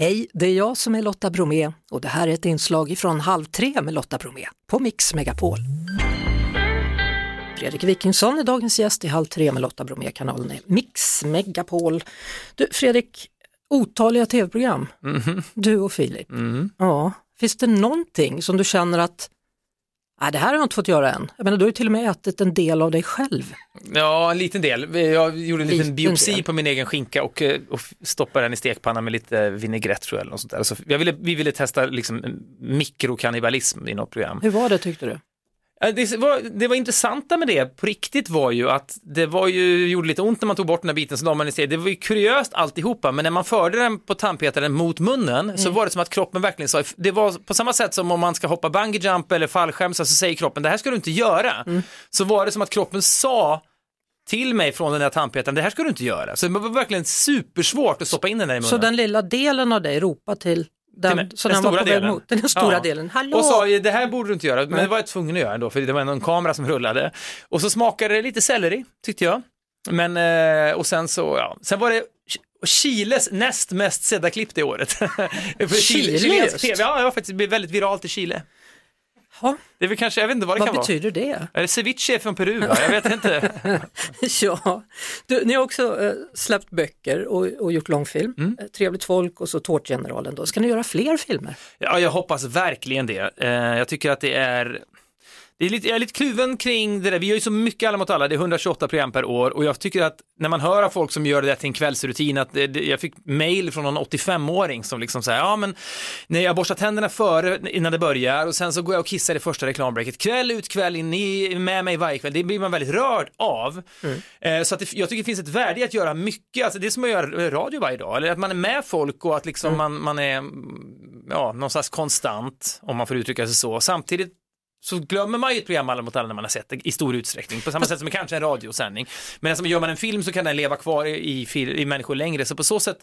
Hej, det är jag som är Lotta Bromé och det här är ett inslag från Halv tre med Lotta Bromé på Mix Megapol. Fredrik Wikingsson är dagens gäst i Halv tre med Lotta Bromé, kanalen är Mix Megapol. Du Fredrik, otaliga tv-program, Mhm. du och Filip. Mm. Ja, finns det någonting som du känner att Nej, det här har jag inte fått göra än. Jag menar, du har ju till och med ätit en del av dig själv. Ja, en liten del. Jag gjorde en liten Liten biopsi del. på min egen skinka och, eh, och stoppade den i stekpannan med lite vinägrett tror jag. Eller något sånt där. Så jag ville, vi ville testa liksom, mikrokannibalism i något program. Hur var det tyckte du? Det var, det var intressanta med det på riktigt var ju att det var ju, gjorde lite ont när man tog bort den här biten så la man i. Det var ju kuriöst alltihopa, men när man förde den på tandpetaren mot munnen så var det som att kroppen verkligen sa, det var på samma sätt som om man ska hoppa bungee jump eller fallskärm så säger kroppen det här ska du inte göra. Så var det som att kroppen sa till mig från den där tandpetaren, det här ska du inte göra. Så det var verkligen supersvårt att stoppa in den där i munnen. Så den lilla delen av dig ropar till den, mig. så Den den, var stora på väg mot den stora Ja. delen. Hallå! Och sa, det här borde du inte göra, men det var jag tvungen att göra ändå, för det var ändå en kamera som rullade. Och så smakade det lite selleri, tyckte jag. Men, eh, och sen så, ja, sen var det Chiles näst mest sedda klipp det året. Chile chilensk just? TV, ja, det var faktiskt väldigt viralt i Chile. Ja, Det är väl kanske, jag vet inte vad det vad kan betyder det? vara. Är det ceviche från Peru? Va? Jag vet inte. ja, du, ni har också eh, släppt böcker och, och gjort långfilm. Mm. Eh, Trevligt folk och så Tårtgeneralen då. Ska ni göra fler filmer? Ja, jag hoppas verkligen det. Eh, jag tycker att det är det är lite, jag är lite kluven kring det där. Vi gör ju så mycket Alla mot alla, det är 128 program per år. Och jag tycker att när man hör av folk som gör det där till en kvällsrutin, att det, det, jag fick mail från någon 85-åring som liksom säger, ja men när jag borstar tänderna före innan det börjar. Och sen så går jag och kissar i första reklambreaket, kväll ut kväll in, ni är med mig varje kväll, det blir man väldigt rörd av. Eh, så att det, jag tycker det finns ett värde i att göra mycket, alltså det är som att göra radio varje dag, eller att man är med folk och att liksom man, man är, ja, någon slags konstant, om man får uttrycka sig så. Samtidigt så glömmer man ju ett program alla mot alla när man har sett det i stor utsträckning, på samma sätt som kanske en radiosändning. Men alltså, gör man en film så kan den leva kvar i, i, människor längre, så på så sätt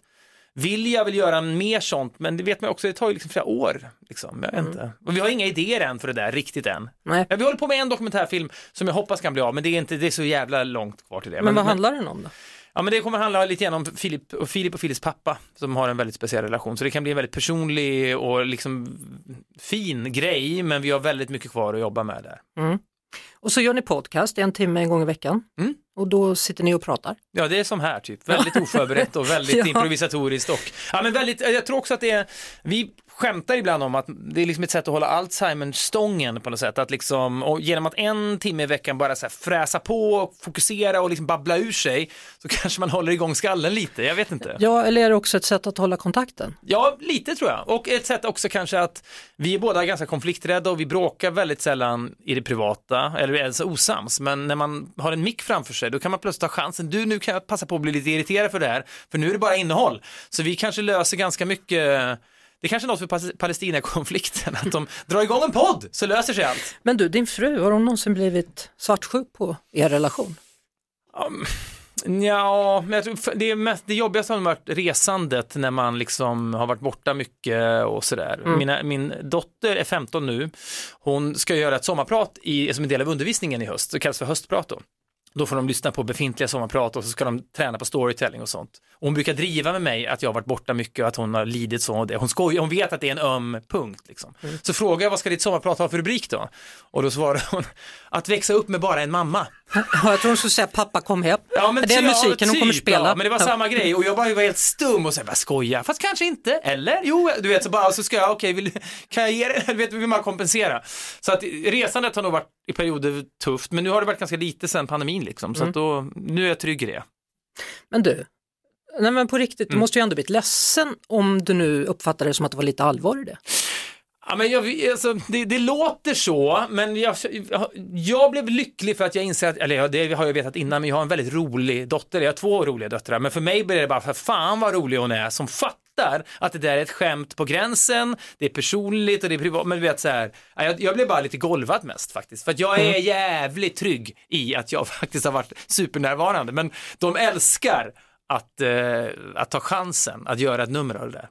vill jag väl göra mer sånt, men det vet man också, det tar ju liksom flera år. Liksom. Jag vet inte. Och vi har inga idéer än för det där, riktigt än. Nej. Ja, vi håller på med en dokumentärfilm som jag hoppas kan bli av, men det är, inte, det är så jävla långt kvar till det. Men, vad handlar den om då? Ja, men det kommer handla lite grann om Filip och Filip och Filips pappa som har en väldigt speciell relation. Så det kan bli en väldigt personlig och liksom fin grej, men vi har väldigt mycket kvar att jobba med där. Mm. Och så gör ni podcast en timme en gång i veckan. Mm. Och då sitter ni och pratar. Ja, det är som här typ. Väldigt oförberett och väldigt Ja. improvisatoriskt och ja, men väldigt, jag tror också att det är, vi skämtar ibland om att det är liksom ett sätt att hålla Alzheimer-stången på något sätt. Att liksom, och genom att en timme i veckan bara så här fräsa på, och fokusera och liksom babbla ur sig så kanske man håller igång skallen lite, jag vet inte. Ja, eller är det också ett sätt att hålla kontakten? Ja, lite tror jag. Och ett sätt också kanske att vi är båda ganska konflikträdda och vi bråkar väldigt sällan i det privata, eller vi är alltså osams. Men när man har en mick framför sig, då kan man plötsligt ta chansen. Du, nu kan jag passa på att bli lite irriterad för det här, för nu är det bara innehåll. Så vi kanske löser ganska mycket det är kanske är något för Palestina-konflikten, att de drar igång en podd så löser sig allt. Men du, din fru, har hon någonsin blivit svartsjuk på er relation? Ja, men jag tror det, är mest, det jobbigaste har varit resandet när man liksom har varit borta mycket och sådär. Mina, min dotter är 15 nu, hon ska göra ett sommarprat i, som en del av undervisningen i höst, det kallas för höstprat då. Då får de lyssna på befintliga sommarprat och så ska de träna på storytelling och sånt. Och hon brukar driva med mig att jag har varit borta mycket och att hon har lidit så. Och det. Hon, skojar, hon vet att det är en öm punkt. Liksom. Så frågar jag vad ska ditt sommarprat ha för rubrik då? Och då svarar hon att växa upp med bara en mamma. Ja, jag tror hon skulle säga pappa kom hem. Ja, men det är ty- musiken hon kommer typ, spela. Ja, men det var samma grej och jag bara var helt stum och så bara skoja, fast kanske inte, eller? Jo, du vet, så bara, så ska jag, okej, vill, kan jag ge det, du vet, vill man kompensera? Så att resandet har nog varit i perioder tufft, men nu har det varit ganska lite sedan pandemin liksom, så Mm. att då, nu är jag trygg i det. Men du, nej men på riktigt, Mm. du måste ju ändå blivit ledsen om du nu uppfattar det som att det var lite allvar i det. Ja, men jag, alltså, det, det låter så, men jag, jag blev lycklig för att jag inser att, eller det har jag vetat innan, men jag har en väldigt rolig dotter, jag har två roliga döttrar, men för mig blir det bara, för fan vad rolig hon är, som fattar att det där är ett skämt på gränsen, det är personligt och det är privat, men du vet så här, ja, jag, jag blev bara lite golvad mest faktiskt, för att jag är jävligt trygg i att jag faktiskt har varit supernärvarande, men de älskar att, eh, att ta chansen att göra ett nummer av det där.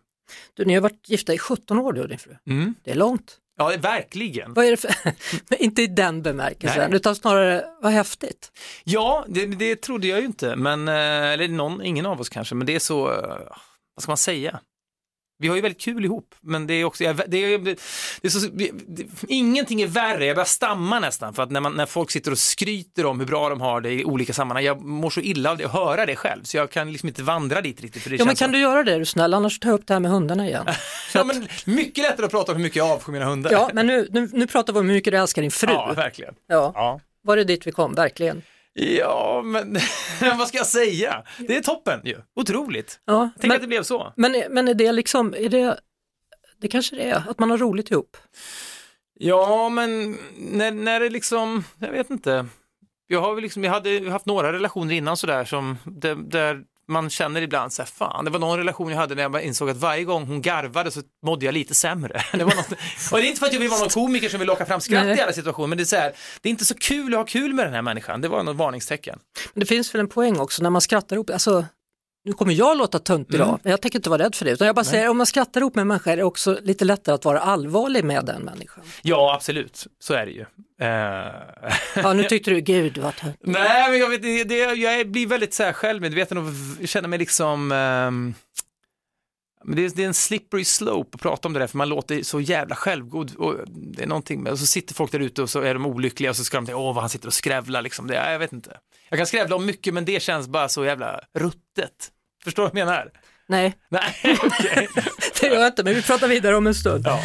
Du, ni har varit gifta i 17 år du och din fru. Mm. Det är långt. Ja, verkligen. Vad är det för, inte i den bemärkelsen, Nej. utan snarare vad häftigt. Ja, det, det trodde jag ju inte, men, eh, eller någon, ingen av oss kanske, men det är så, eh, vad ska man säga? Vi har ju väldigt kul ihop, men det är också, jag- det är, det är så, det, det, ingenting är värre, jag börjar stamma nästan, för att när, man, när folk sitter och skryter om hur bra de har det i olika sammanhang, jag mår så illa av det, att höra det själv, så jag kan liksom inte vandra dit riktigt. För det Ja men kan så. du göra det är du snäll, annars tar jag upp det här med hundarna igen. Ja, men mycket lättare att prata om hur mycket jag avskyr mina hundar. Ja, men nu, nu, nu pratar vi om hur mycket du älskar din fru. ja verkligen. Ja, Ja. var det dit vi kom, verkligen. Ja, men vad ska jag säga? Det är toppen ju. Otroligt. Ja, Tänk men, att det blev så. men, men är det liksom, är det, det kanske det är, att man har roligt ihop. Ja, men när, när det liksom, jag vet inte. Jag har liksom, jag hade haft några relationer innan sådär som, där, där man känner ibland så här, fan, det var någon relation jag hade när jag insåg att varje gång hon garvade så mådde jag lite sämre. Det var något, och det är inte för att jag vill vara någon komiker som vill locka fram skratt Nej. i alla situationer, men det är så här, det är inte så kul att ha kul med den här människan. Det var något varningstecken. Men det finns väl en poäng också när man skrattar ihop, alltså nu kommer jag låta tunt idag, Mm. men jag tänker inte vara rädd för det, utan jag bara säger om man skrattar ihop med en människa är det också lite lättare att vara allvarlig med den människan. Ja, absolut, så är det ju. Eh, Ja, nu tyckte du, gud vad tunt. Nej, men jag, vet, det, jag blir väldigt så här självmedveten och känner mig liksom ehm, men det, är, det är en slippery slope att prata om det där för man låter så jävla självgod och det är någonting med, och så sitter folk där ute och så är de olyckliga och så ska de tänka, åh vad han sitter och skrävlar liksom, det, jag vet inte. Jag kan skrävla om mycket men det känns bara så jävla ruttet. Förstår du vad jag menar? Nej, Nej, okej. det gör jag inte, men vi pratar vidare om en stund. Ja.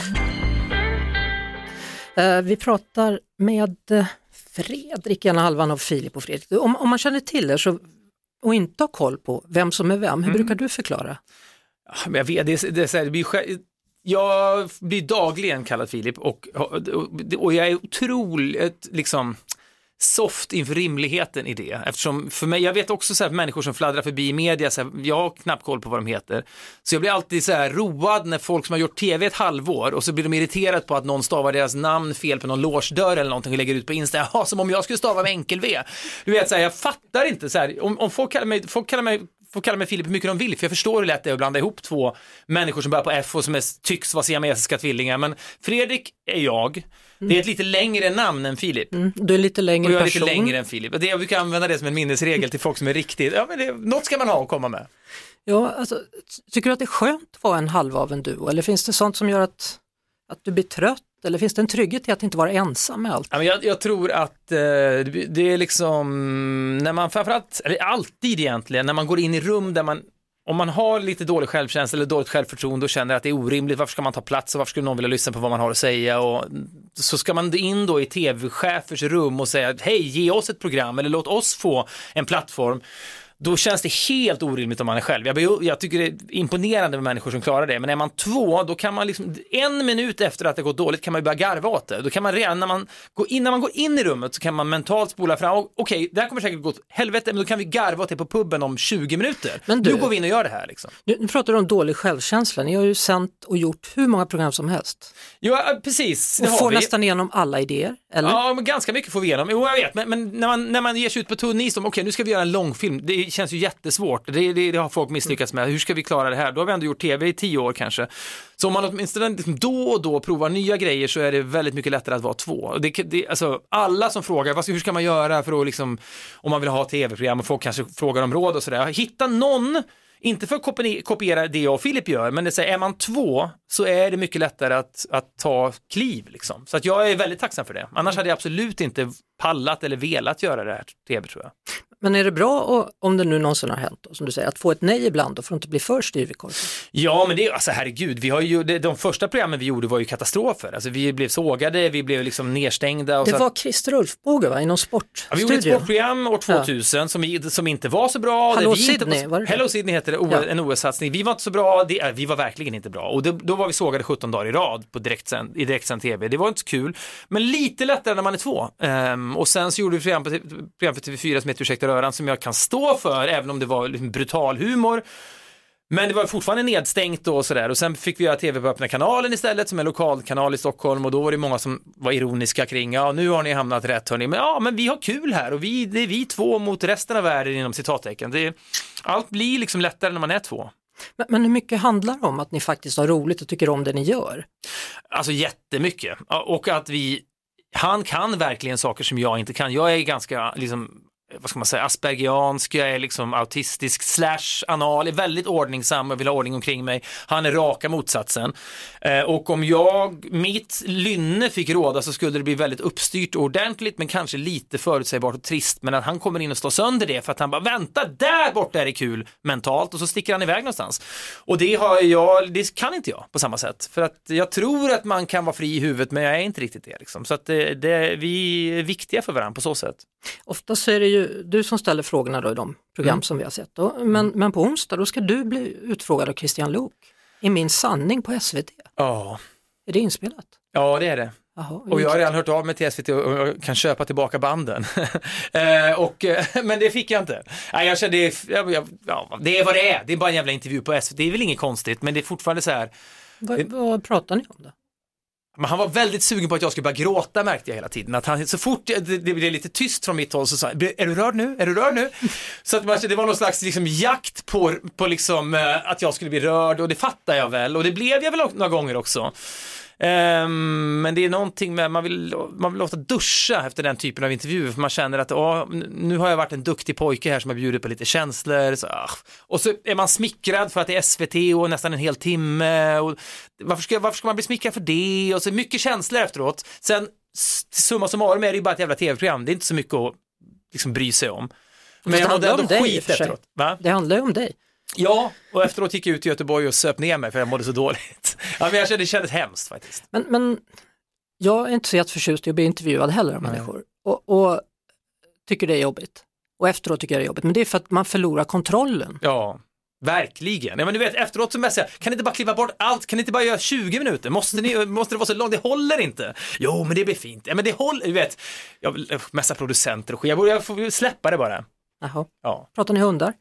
Eh, vi pratar med eh, Fredrik, ena halvan av Filip och Fredrik. Om, om man känner till er så, och inte har koll på vem som är vem, Mm. hur brukar du förklara? Ah, men jag vet, det, det, det, det blir jag blir dagligen kallad Filip och, och, jag är otroligt liksom soft inför rimligheten i det. Eftersom för mig, jag vet också så här, människor som fladdrar förbi i media, så här, jag har knappt koll på vad de heter. Så jag blir alltid så här road när folk som har gjort tv ett halvår och så blir de irriterade på att någon stavar deras namn fel på någon logedörr eller någonting och lägger ut på Insta, Jaha, som om jag skulle stava med enkel-V. Du vet, så här, jag fattar inte så här, om, om folk kallar mig, folk kallar mig får kalla mig Filip hur mycket de vill, för jag förstår hur lätt det är att blanda ihop två människor som börjar på F och som är, tycks vara siamesiska tvillingar. Men Fredrik är jag. Det är ett lite längre namn än Filip. Mm, du är lite Och längre jag är person. lite längre än Filip. Och Det, jag brukar använda det som en minnesregel till folk som är riktigt, ja men det, något ska man ha att komma med. Ja, alltså, tycker du att det är skönt att vara en halva av en duo eller finns det sånt som gör att, att du blir trött eller finns det en trygghet i att inte vara ensam med allt? Jag, jag tror att eh, det det är liksom, när man framförallt, eller alltid egentligen, när man går in i rum där man om man har lite dålig självkänsla eller dåligt självförtroende och känner att det är orimligt, varför ska man ta plats och varför skulle någon vilja lyssna på vad man har att säga och så ska man in då i tv-chefers rum och säga hej, ge oss ett program eller låt oss få en plattform. Då känns det helt orimligt om man är själv. Jag, jag tycker det är imponerande med människor som klarar det, men är man två, då kan man liksom, en minut efter att det gått dåligt kan man ju börja garva åt det. Då kan man redan när man går in, när man går in i rummet så kan man mentalt spola fram, "O- okej, det här kommer säkert gå åt helvete, men då kan vi garva åt det på puben om 20 minuter. Men du- nu går vi in och gör det här liksom. Nu, nu pratar du om dålig självkänsla, ni har ju sänt och gjort hur många program som helst Ja, precis, det och får vi. nästan igenom alla idéer, eller? Ja, men ganska mycket får vi igenom. Jo, jag vet, men, men när, man, när man ger sig ut på tunn is okej, nu ska vi göra en långfilm, det känns ju jättesvårt. Det, det, det har folk misslyckats med. Hur ska vi klara det här? Då har vi ändå gjort tv i tio år kanske. Så om man åtminstone liksom då och då provar nya grejer så är det väldigt mycket lättare att vara två. Det, det, alltså, alla som frågar, vad hur ska man göra för att liksom, om man vill ha tv-program och folk kanske frågar om råd och sådär. Hitta någon inte för att kopiera- kopiera det jag och Filip gör, men det är, så här, är man två så är det mycket lättare att, att ta kliv. Liksom. Så att jag är väldigt tacksam för det. Annars hade jag absolut inte pallat eller velat göra det här tv tror jag. Men är det bra, om det nu någonsin har hänt, då, som du säger, att få ett nej ibland då, för att inte bli för korken? Ja, men det är alltså herregud, vi har ju, de första programmen vi gjorde var ju katastrofer. Alltså vi blev sågade, vi blev liksom nedstängda. Det så att- var Christer Ulfbåge va, i någon Ja, vi gjorde ett sportstudio? sportprogram år 2000 som, vi, som inte var så bra. Där vi inte Sydney, var det? Hello Sydney heter det, O- Ja. en OS-satsning. Vi var inte så bra, det, äh, vi var verkligen inte bra. Och det, då var vi sågade 17 dagar i rad på direktsänd, i direktsänd tv. Det var inte så kul, men lite lättare när man är två. Ehm, och sen så gjorde vi program, program för TV4 som heter Ursäkta röran som jag kan stå för, även om det var liksom brutal humor. Men det var fortfarande nedstängt och sådär och sen fick vi göra tv på Öppna kanalen istället som är lokalkanal i Stockholm och då var det många som var ironiska kring, ja nu har ni hamnat rätt hörni, men ja men vi har kul här och vi, det är vi två mot resten av världen inom citattecken. Det, allt blir liksom lättare när man är två. Men, men hur mycket handlar det om att ni faktiskt har roligt och tycker om det ni gör? Alltså jättemycket. Och att vi, han kan verkligen saker som jag inte kan. Jag är ganska liksom Eh, vad ska man säga, aspergiansk, jag är liksom autistisk, slash anal, är väldigt ordningsam och vill ha ordning omkring mig. Han är raka motsatsen. Eh, och om jag, mitt lynne fick råda så skulle det bli väldigt uppstyrt och ordentligt men kanske lite förutsägbart och trist. Men att han kommer in och slår sönder det för att han bara vänta, där borta är det kul mentalt och så sticker han iväg någonstans. Och det har jag, det kan inte jag på samma sätt. För att jag tror att man kan vara fri i huvudet men jag är inte riktigt det. Liksom. Så att det, det, vi är viktiga för varandra på så sätt. Ofta så är det ju du som ställer frågorna då i de program mm. som vi har sett. Då. Men, men på onsdag då ska du bli utfrågad av Christian Luuk i Min sanning på SVT. Ja. Är det inspelat? Ja det är det. Jaha, och jag har redan hört av mig till SVT och kan köpa tillbaka banden. eh, och, eh, men det fick jag inte. Nej, jag kände, ja, ja, det är vad det är, det är bara en jävla intervju på SVT, det är väl inget konstigt men det är fortfarande så här. Vad, vad pratar ni om då? Men han var väldigt sugen på att jag skulle börja gråta märkte jag hela tiden. Att han, så fort det, det blev lite tyst från mitt håll så sa han, är du rörd nu? Är du rörd nu? Så att man, det var någon slags liksom, jakt på, på liksom, uh, att jag skulle bli rörd och det fattar jag väl och det blev jag väl några gånger också. Um, men det är någonting med, man vill, man vill ofta duscha efter den typen av intervjuer för man känner att åh, nu har jag varit en duktig pojke här som har bjudit på lite känslor. Så, ah. Och så är man smickrad för att det är SVT och nästan en hel timme. Och varför, ska, varför ska man bli smickrad för det? Och så mycket känslor efteråt. Sen summa summarum är det ju bara ett jävla tv-program, det är inte så mycket att liksom, bry sig om. Men, men ändå skit efteråt. Va? Det handlar ju om dig. Ja, och efteråt gick jag ut i Göteborg och söp ner mig för jag mådde så dåligt. Ja, men jag kände, det kändes hemskt faktiskt. Men, men jag är inte så jätteförtjust i att bli intervjuad heller av människor och, och, tycker det är jobbigt. Och efteråt tycker jag det är jobbigt, men det är för att man förlorar kontrollen. Ja, verkligen. Ja, men du vet, efteråt så messar jag, kan ni inte bara klippa bort allt? Kan ni inte bara göra 20 minuter? Måste, ni, måste det vara så långt? Det håller inte. Jo, men det blir fint. Ja, men det håller, du vet. Jag messar producenter och skit, jag får släppa det bara. Jaha. Ja. Pratar ni hundar?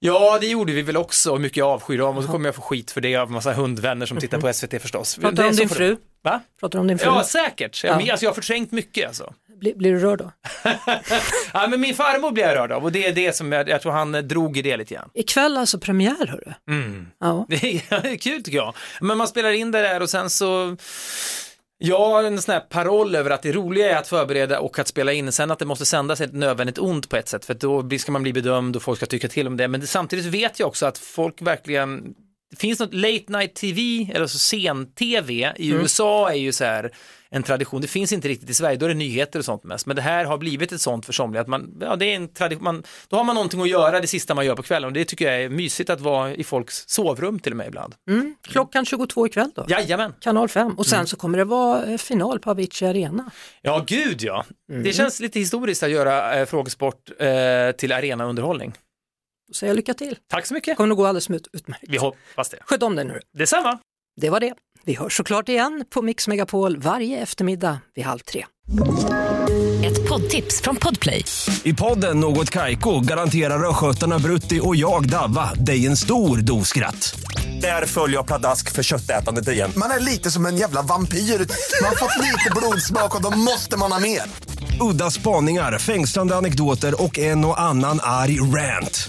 Ja, det gjorde vi väl också och mycket avskyr dem och så kommer jag få skit för det av massa hundvänner som tittar på SVT förstås. Pratar du om din fru? Va? Pratar du om din fru? Ja, säkert. Ja. Jag, alltså, jag har förträngt mycket alltså. Blir, blir du rörd då? ja, men min farmor blir jag rörd av och det är det som jag, jag tror han drog i det lite grann. Ikväll alltså premiär hörru. Mm. Ja. Det är kul tycker jag. Men man spelar in det där och sen så jag har en sån här paroll över att det roliga är att förbereda och att spela in. Sen att det måste sändas ett nödvändigt ont på ett sätt för då ska man bli bedömd och folk ska tycka till om det. Men samtidigt vet jag också att folk verkligen det finns något late night tv, eller så sen-tv i mm. USA är ju så här en tradition, det finns inte riktigt i Sverige, då är det nyheter och sånt mest, men det här har blivit ett sånt för somliga, att man, ja det är en tradition, man, då har man någonting att göra det sista man gör på kvällen och det tycker jag är mysigt att vara i folks sovrum till och med ibland. Mm. Klockan 22 ikväll då? Jajamän. Kanal 5 och sen mm. så kommer det vara eh, final på Avicii Arena. Ja, gud ja. Mm. Det känns lite historiskt att göra eh, frågesport eh, till arenaunderhållning. Då säger jag lycka till. Tack så mycket. kommer nog gå alldeles utmärkt. Vi hoppas det. Sköt om dig nu. Detsamma. Det var det. Vi hörs såklart igen på Mix Megapol varje eftermiddag vid halv tre. Ett poddtips från Podplay. I podden Något Kaiko garanterar östgötarna Brutti och jag, Davva, dig en stor dos skratt. Där följer jag pladask för köttätandet igen. Man är lite som en jävla vampyr. Man har fått lite blodsmak och då måste man ha mer. Udda spaningar, fängslande anekdoter och en och annan arg rant.